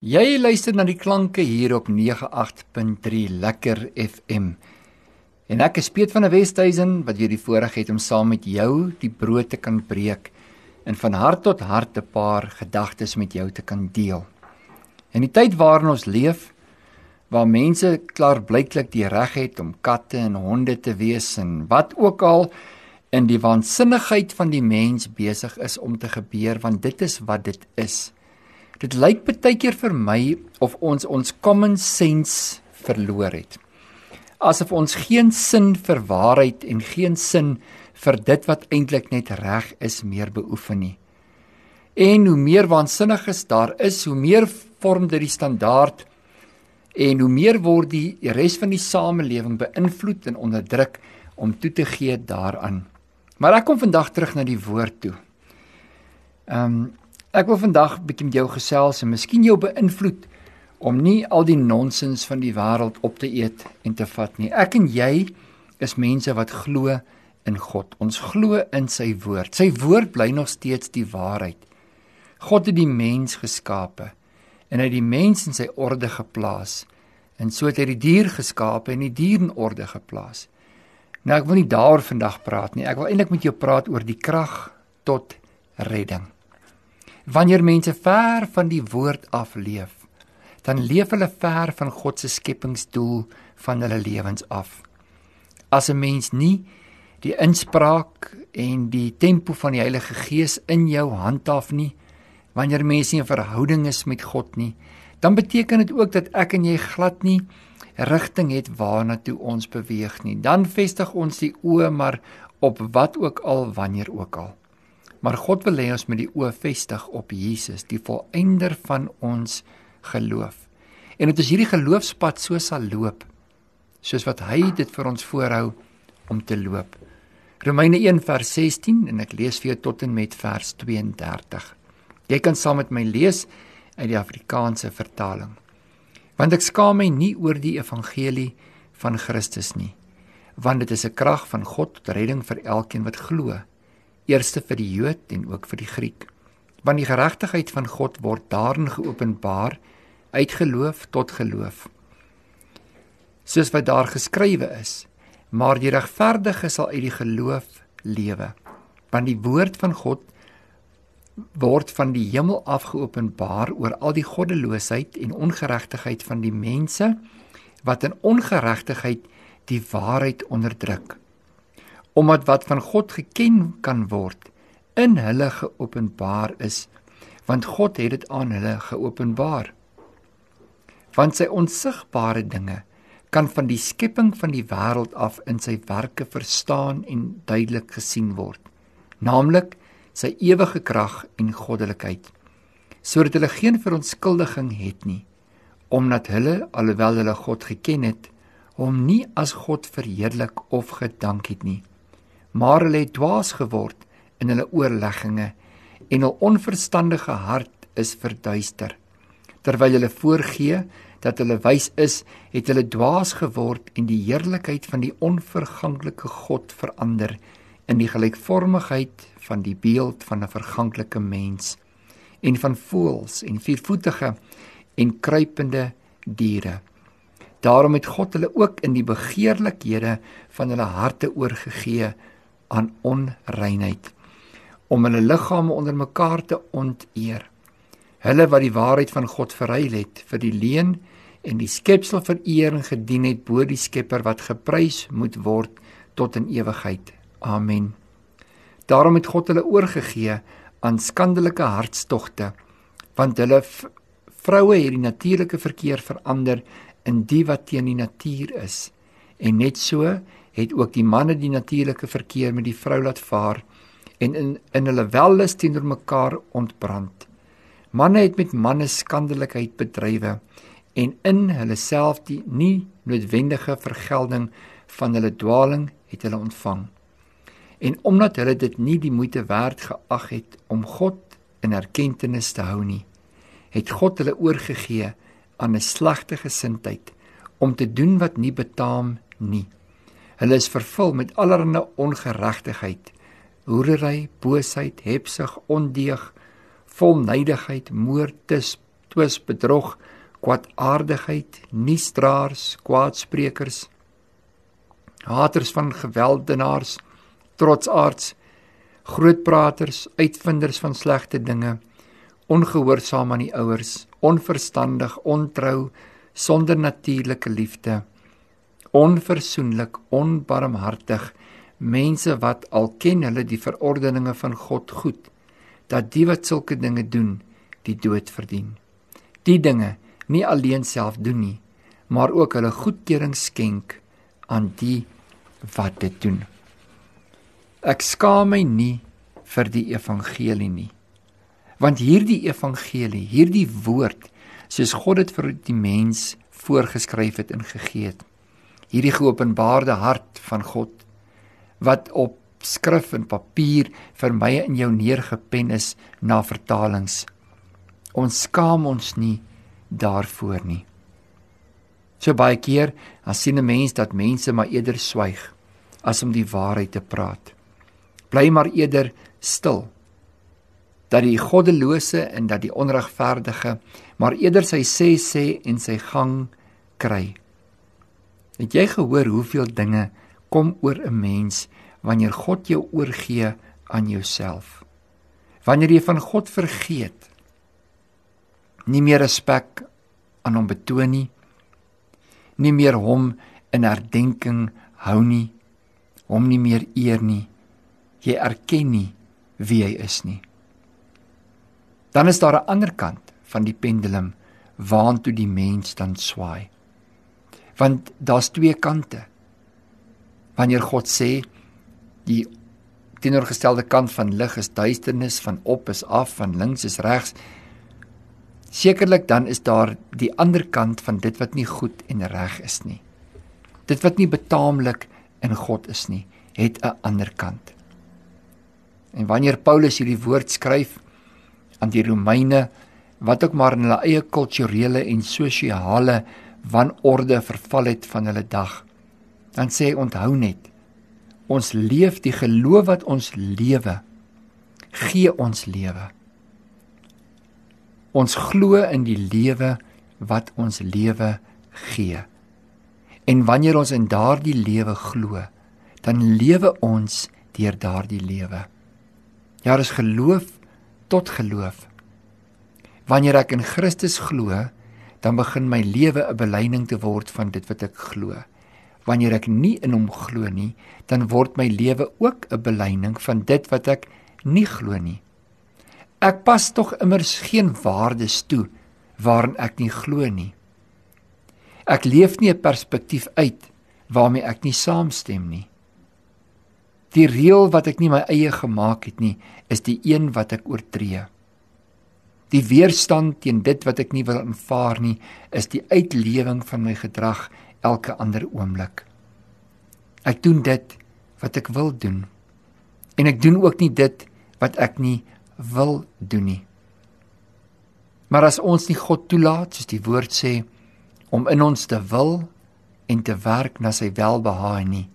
Jy luister na die klanke hier op 98.3 Lekker FM. En ek is Piet van der Westhuizen wat jy die voorreg het om saam met jou die brood te kan breek en van hart tot hart 'n paar gedagtes met jou te kan deel. In die tyd waarin ons leef, waar mense klaarblyklik die reg het om katte en honde te wees en wat ook al in die waansinnigheid van die mens besig is om te gebeur want dit is wat dit is. Dit lyk baie keer vir my of ons ons common sense verloor het. Asof ons geen sin vir waarheid en geen sin vir dit wat eintlik net reg is meer beoefen nie. En hoe meer waansinniges daar is, hoe meer vorm dit die standaard en hoe meer word die res van die samelewing beïnvloed en onderdruk om toe te gee daaraan. Maar ek kom vandag terug na die woord toe. Ehm um, Ek wil vandag 'n bietjie met jou gesels en miskien jou beïnvloed om nie al die nonsens van die wêreld op te eet en te vat nie. Ek en jy is mense wat glo in God. Ons glo in sy woord. Sy woord bly nog steeds die waarheid. God het die mens geskape en hy het die mens in sy orde geplaas. En so het hy die dier geskape en die dier in orde geplaas. Nou ek wil nie daaroor vandag praat nie. Ek wil eintlik met jou praat oor die krag tot redding. Wanneer mense ver van die woord af leef, dan leef hulle ver van God se skepingsdoel van hulle lewens af. As 'n mens nie die inspraak en die tempo van die Heilige Gees in jou handhaaf nie, wanneer mense nie 'n verhouding is met God nie, dan beteken dit ook dat ek en jy glad nie rigting het waarna toe ons beweeg nie. Dan vestig ons die oë maar op wat ook al wanneer ook al. Maar God wil hê ons moet die oë vestig op Jesus, die volëinder van ons geloof. En dit is hierdie geloofspad so sal loop soos wat hy dit vir ons voorhou om te loop. Romeine 1 vers 16 en ek lees vir jou tot en met vers 32. Jy kan saam met my lees uit die Afrikaanse vertaling. Want ek skaam my nie oor die evangelie van Christus nie, want dit is 'n krag van God tot redding vir elkeen wat glo eerste vir die Jood en ook vir die Griek. Want die geregtigheid van God word daarin geopenbaar uit geloof tot geloof. Soos wat daar geskrywe is, maar die regverdige sal uit die geloof lewe. Want die woord van God word van die hemel af geopenbaar oor al die goddeloosheid en ongeregtigheid van die mense wat in ongeregtigheid die waarheid onderdruk omdat wat van God geken kan word in hulle geopenbaar is want God het dit aan hulle geopenbaar. Want sy onsigbare dinge kan van die skepping van die wêreld af in sy werke verstaan en duidelik gesien word naamlik sy ewige krag en goddelikheid sodat hulle geen verontskuldiging het nie omdat hulle alhoewel hulle God geken het hom nie as God verheerlik of gedank het nie maar hulle het dwaas geword in hulle oorlegginge en hul onverstandige hart is verduister. Terwyl hulle voorgee dat hulle wys is, het hulle dwaas geword en die heerlikheid van die onverganklike God verander in die gelykvormigheid van die beeld van 'n verganklike mens en van voëls en viervoetige en kruipende diere. Daarom het God hulle ook in die begeerlikhede van hulle harte oorgegee aan onreinheid om hulle liggame onder mekaar te onteer. Hulle wat die waarheid van God verruil het vir die leuen en die skepsel vereer en gedien het bo die Skepper wat geprys moet word tot in ewigheid. Amen. Daarom het God hulle oorgegee aan skandelike hartstogte want hulle vroue het die natuurlike verkeer verander in die wat teen die natuur is en net so het ook die manne die natuurlike verkeer met die vrou laat vaar en in in hulle wellus teenoor mekaar ontbrand. Manne het met manne skandelikheid bedrywe en in hulle self die nie noodwendige vergelding van hulle dwaling het hulle ontvang. En omdat hulle dit nie die moeite werd geag het om God in erkenning te hou nie, het God hulle oorgegee aan 'n slegte gesindheid om te doen wat nie betaam nie. Hulle is vervul met allerlei ongeregtigheid, hoerery, boosheid, hebsug, ondeug, volnydigheid, moord, twis, bedrog, kwaadaardigheid, nuusdraers, kwaadsprekers, haters van gewelddenaars, trotsaards, grootpraters, uitvinders van slegte dinge, ongehoorsaam aan die ouers, onverstandig, ontrou, sonder natuurlike liefde, onversoenlik, onbarmhartig, mense wat al ken hulle die verordeninge van God goed, dat die wat sulke dinge doen, die dood verdien. Die dinge nie alleen self doen nie, maar ook hulle goedkeuring skenk aan die wat dit doen. Ek skaam my nie vir die evangelie nie. Want hierdie evangelie, hierdie woord, soos God dit vir die mens voorgeskryf het en gegee het. Hierdie geopenbaarde hart van God wat op skrif en papier vir my en jou neergepen is na vertalings. Ons skaam ons nie daarvoor nie. So baie keer dan sien 'n mens dat mense maar eerder swyg as om die waarheid te praat. Bly maar eerder stil. Dat die goddelose en dat die onregverdige maar eerder sy sê sê en sy gang kry. Het jy gehoor hoeveel dinge kom oor 'n mens wanneer God jou oorgee aan jouself? Wanneer jy van God vergeet, nie meer respek aan hom betoon nie, nie meer hom in herdenking hou nie, hom nie meer eer nie, jy erken nie wie hy is nie. Dan is daar 'n ander kant van die pendulum waantoe die mens dan swaai. Want daar's twee kante. Wanneer God sê die teenoorgestelde kant van lig is duisternis, van op is af, van links is regs, Sekerlik dan is daar die ander kant van dit wat nie goed en reg is nie. Dit wat nie betaamlik in God is nie, het 'n ander kant. En wanneer Paulus hierdie woord skryf aan die Romeine wat ook maar in hulle eie kulturele en sosiale wanorde verval het van hulle dag, dan sê hy onthou net ons leef die geloof wat ons lewe gee ons lewe. Ons glo in die lewe wat ons lewe gee. En wanneer ons in daardie lewe glo, dan lewe ons deur daardie lewe. Ja, dis geloof tot geloof. Wanneer ek in Christus glo, dan begin my lewe 'n belyning te word van dit wat ek glo. Wanneer ek nie in hom glo nie, dan word my lewe ook 'n belyning van dit wat ek nie glo nie. Ek pas tog immers geen waardes toe waarin ek nie glo nie. Ek leef nie 'n perspektief uit waarmee ek nie saamstem nie. Die reël wat ek nie my eie gemaak het nie, is die een wat ek oortree. Die weerstand teen dit wat ek nie wil aanvaar nie, is die uitlewing van my gedrag elke ander oomblik. Ek doen dit wat ek wil doen. En ek doen ook nie dit wat ek nie wil doen nie. Maar as ons nie God toelaat, soos die woord sê, om in ons te wil en te werk na sy welbehae nie,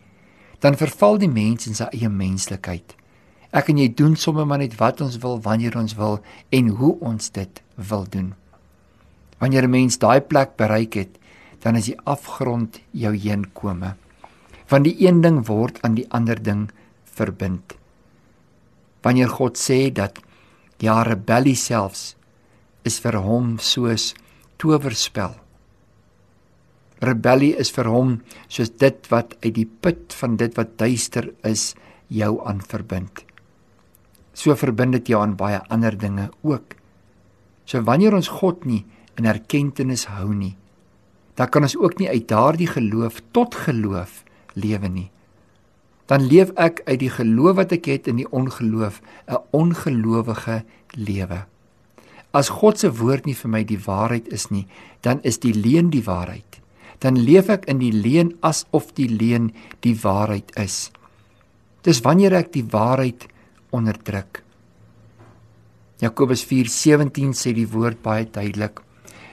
dan verval die mens in sy eie menslikheid. Ek en jy doen sommer maar net wat ons wil, wanneer ons wil en hoe ons dit wil doen. Wanneer 'n mens daai plek bereik het, dan is die afgrond jou heenkome. Want die een ding word aan die ander ding verbind. Wanneer God sê dat Ja, rebellie selfs is vir hom soos towerspel. Rebellie is vir hom soos dit wat uit die put van dit wat duister is jou aan verbind. So verbind dit jou aan baie ander dinge ook. So wanneer ons God nie in erkenning hou nie, dan kan ons ook nie uit daardie geloof tot geloof lewe nie dan leef ek uit die geloof wat ek het in die ongeloof 'n ongelowige lewe. As God se woord nie vir my die waarheid is nie, dan is die leuen die waarheid. Dan leef ek in die leuen asof die leuen die waarheid is. Dis wanneer ek die waarheid onderdruk. Jakobus 4:17 sê die woord baie duidelik: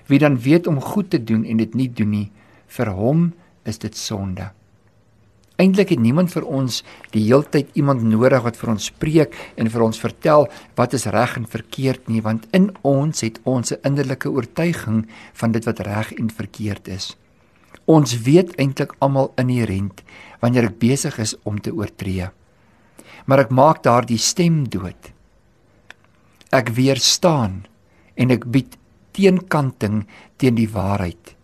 Wie dan weet om goed te doen en dit nie doen nie, vir hom is dit sonde. Eintlik het niemand vir ons die heeltyd iemand nodig wat vir ons preek en vir ons vertel wat is reg en verkeerd nie, want in ons het ons 'n innerlike oortuiging van dit wat reg en verkeerd is. Ons weet eintlik almal inherënt wanneer ek besig is om te oortree. Maar ek maak daardie stem dood. Ek weerstaan en ek bied teenkanting teen die waarheid.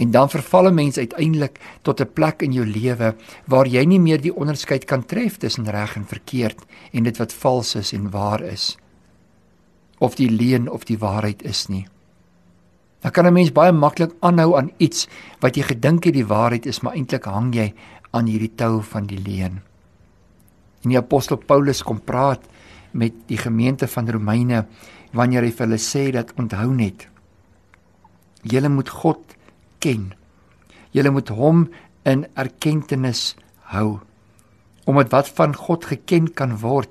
En dan verval 'n mens uiteindelik tot 'n plek in jou lewe waar jy nie meer die onderskeid kan tref tussen reg en verkeerd en dit wat vals is en waar is. Of die leuen of die waarheid is nie. Dan kan 'n mens baie maklik aanhou aan iets wat jy gedink het die waarheid is, maar eintlik hang jy aan hierdie tou van die leuen. En die apostel Paulus kom praat met die gemeente van Romeine wanneer hy vir hulle sê dat onthou net julle moet God ken. Julle moet hom in erkenning hou. Omdat wat van God geken kan word,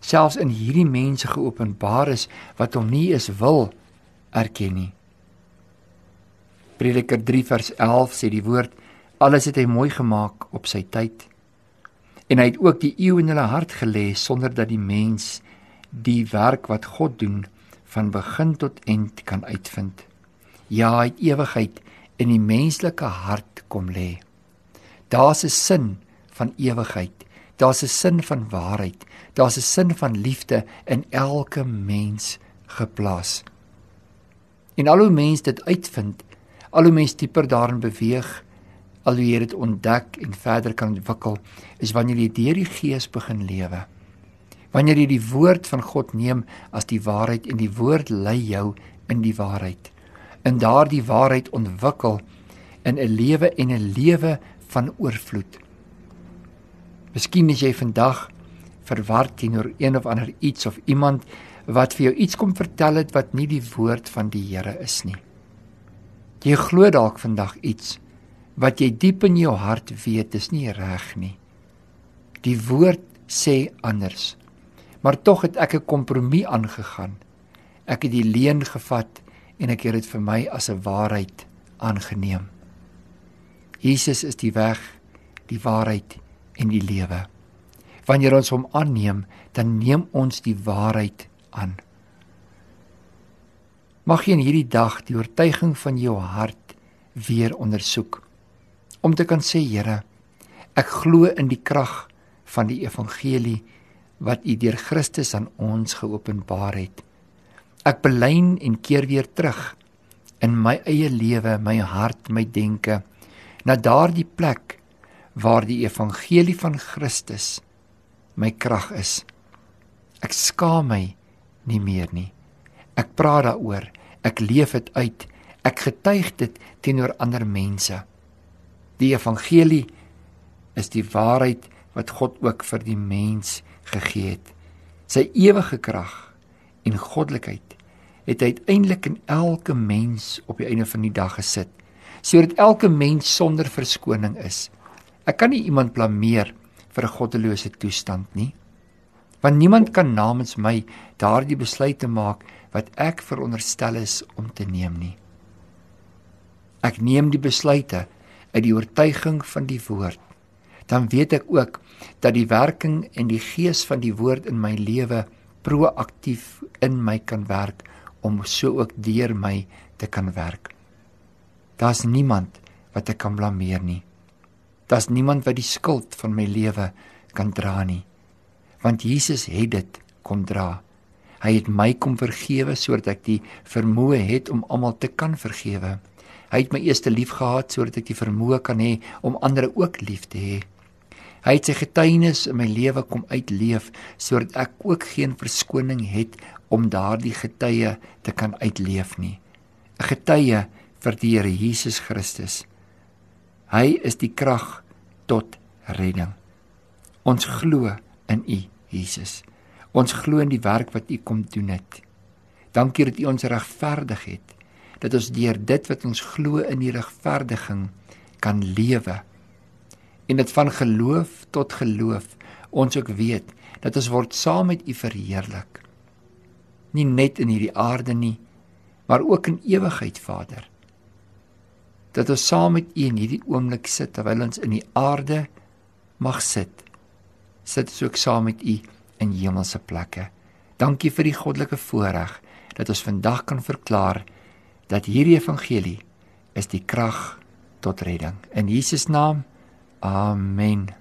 selfs in hierdie mense geopenbaar is wat hom nie is wil erken nie. Prediker 3 vers 11 sê die woord alles het hy mooi gemaak op sy tyd. En hy het ook die eeu in hulle hart gelê sonder dat die mens die werk wat God doen van begin tot eind kan uitvind. Ja, hy het ewigheid in die menslike hart kom lê. Daar's 'n sin van ewigheid. Daar's 'n sin van waarheid. Daar's 'n sin van liefde in elke mens geplaas. En al hoe mens dit uitvind, al hoe mens dieper daarin beweeg, al hoe jy dit ontdek en verder kan ontwikkel, is wanneer jy deur die Gees begin lewe. Wanneer jy die woord van God neem as die waarheid en die woord lei jou in die waarheid in daardie waarheid ontwikkel in 'n lewe en 'n lewe van oorvloed. Miskien is jy vandag verward teenoor een of ander iets of iemand wat vir jou iets kom vertel het wat nie die woord van die Here is nie. Jy glo dalk vandag iets wat jy diep in jou hart weet is nie reg nie. Die woord sê anders. Maar tog het ek 'n kompromie aangegaan. Ek het die leuen gevat en ek het dit vir my as 'n waarheid aangeneem. Jesus is die weg, die waarheid en die lewe. Wanneer ons hom aanneem, dan neem ons die waarheid aan. Mag jy in hierdie dag die oortuiging van jou hart weer ondersoek om te kan sê Here, ek glo in die krag van die evangelie wat U deur Christus aan ons geopenbaar het. Ek belyn en keer weer terug in my eie lewe, my hart, my denke na daardie plek waar die evangelie van Christus my krag is. Ek skaam my nie meer nie. Ek praat daaroor. Ek leef dit uit. Ek getuig dit teenoor ander mense. Die evangelie is die waarheid wat God ook vir die mens gegee het. Sy ewige krag en goddelikheid het uiteindelik in elke mens op die einde van die dag gesit sodat elke mens sonder verskoning is. Ek kan nie iemand blameer vir 'n goddelose toestand nie. Want niemand kan namens my daardie besluite maak wat ek veronderstel is om te neem nie. Ek neem die besluite uit die oortuiging van die woord. Dan weet ek ook dat die werking en die gees van die woord in my lewe proaktief in my kan werk om so ook deur my te kan werk. Daar's niemand wat ek kan blameer nie. Daar's niemand wat die skuld van my lewe kan dra nie. Want Jesus het dit kom dra. Hy het my kom vergewe sodat ek die vermoë het om almal te kan vergewe. Hy het my eerste lief gehad sodat ek die vermoë kan hê om ander ook lief te hê. Hy het sy getuienis in my lewe kom uitleef sodat ek ook geen verskoning het om daardie getuie te kan uitleef nie. 'n Getuie vir die Here Jesus Christus. Hy is die krag tot redding. Ons glo in U, Jesus. Ons glo in die werk wat U kom doen het. Dankie dat U ons regverdig het. Dat ons deur dit wat ons glo in die regverdiging kan lewe. En dit van geloof tot geloof ons ook weet dat ons word saam met U verheerlik nie net in hierdie aarde nie, maar ook in ewigheid, Vader. Dat ons saam met U in hierdie oomblik sit terwyl ons in die aarde mag sit. Sit ons ook saam met U in hemelse plekke. Dankie vir die goddelike voorreg dat ons vandag kan verklaar dat hierdie evangelie is die krag tot redding. In Jesus naam. Amen.